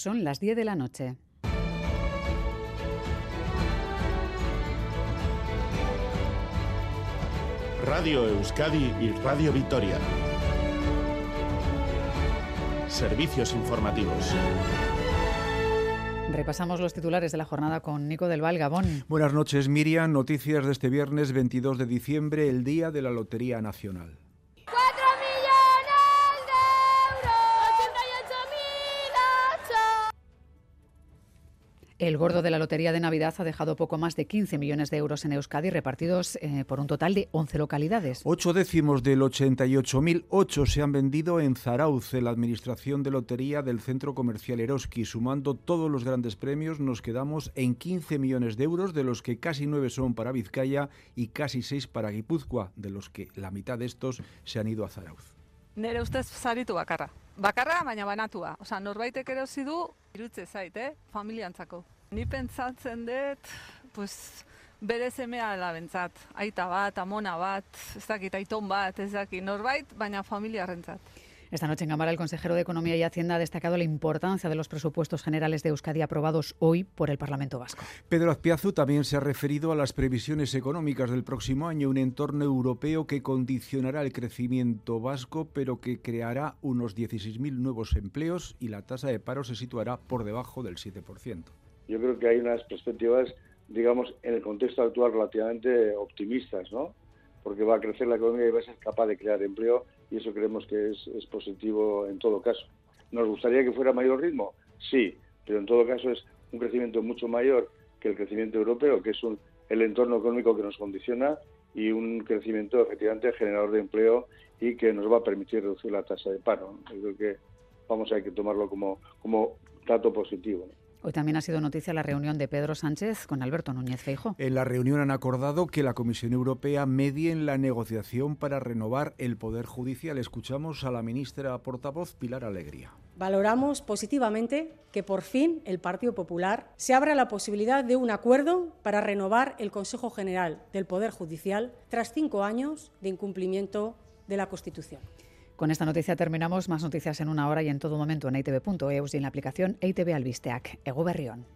Son las 10 de la noche. Radio Euskadi y Radio Vitoria. Servicios informativos. Repasamos los titulares de la jornada con Nico del Val Gabón. Buenas noches, Miriam. Noticias de este viernes 22 de diciembre, el día de la Lotería Nacional. El gordo de la Lotería de Navidad ha dejado poco más de 15 millones de euros en Euskadi repartidos eh, por un total de 11 localidades. Ocho décimos del 88.008 se han vendido en Zarauz, en la Administración de Lotería del Centro Comercial Eroski. Sumando todos los grandes premios, nos quedamos en 15 millones de euros, de los que casi 9 son para Vizcaya y casi 6 para Guipúzcoa, de los que la mitad de estos se han ido a Zarauz. Nere ustez saritu bakarra. Bakarra, baina banatua. Osa, norbaitek erosi du, irutze zait, eh? familiantzako. Ni pentsatzen dut, pues, bere semea labentzat. Aita bat, amona bat, ez dakit, aiton bat, ez dakit, norbait, baina familiarrentzat. Esta noche en Cámara el consejero de Economía y Hacienda ha destacado la importancia de los presupuestos generales de Euskadi aprobados hoy por el Parlamento Vasco. Pedro Azpiazu también se ha referido a las previsiones económicas del próximo año, un entorno europeo que condicionará el crecimiento vasco, pero que creará unos 16.000 nuevos empleos y la tasa de paro se situará por debajo del 7%. Yo creo que hay unas perspectivas, digamos, en el contexto actual relativamente optimistas, ¿no? Porque va a crecer la economía y va a ser capaz de crear empleo y eso creemos que es, positivo en todo caso. ¿Nos gustaría que fuera mayor ritmo? Sí, pero en todo caso es un crecimiento mucho mayor que el crecimiento europeo, que es un, el entorno económico que nos condiciona y un crecimiento efectivamente generador de empleo y que nos va a permitir reducir la tasa de paro. Yo creo que vamos a que tomarlo como, como dato positivo. Hoy también ha sido noticia la reunión de Pedro Sánchez con Alberto Núñez Feijo. En la reunión han acordado que la Comisión Europea medie en la negociación para renovar el Poder Judicial. Escuchamos a la ministra portavoz Pilar Alegría. Valoramos positivamente que por fin el Partido Popular se abra la posibilidad de un acuerdo para renovar el Consejo General del Poder Judicial tras cinco años de incumplimiento de la Constitución. Con esta noticia terminamos. Más noticias en una hora y en todo momento en itv.eus y en la aplicación ITV Albisteac. Ego Berrión.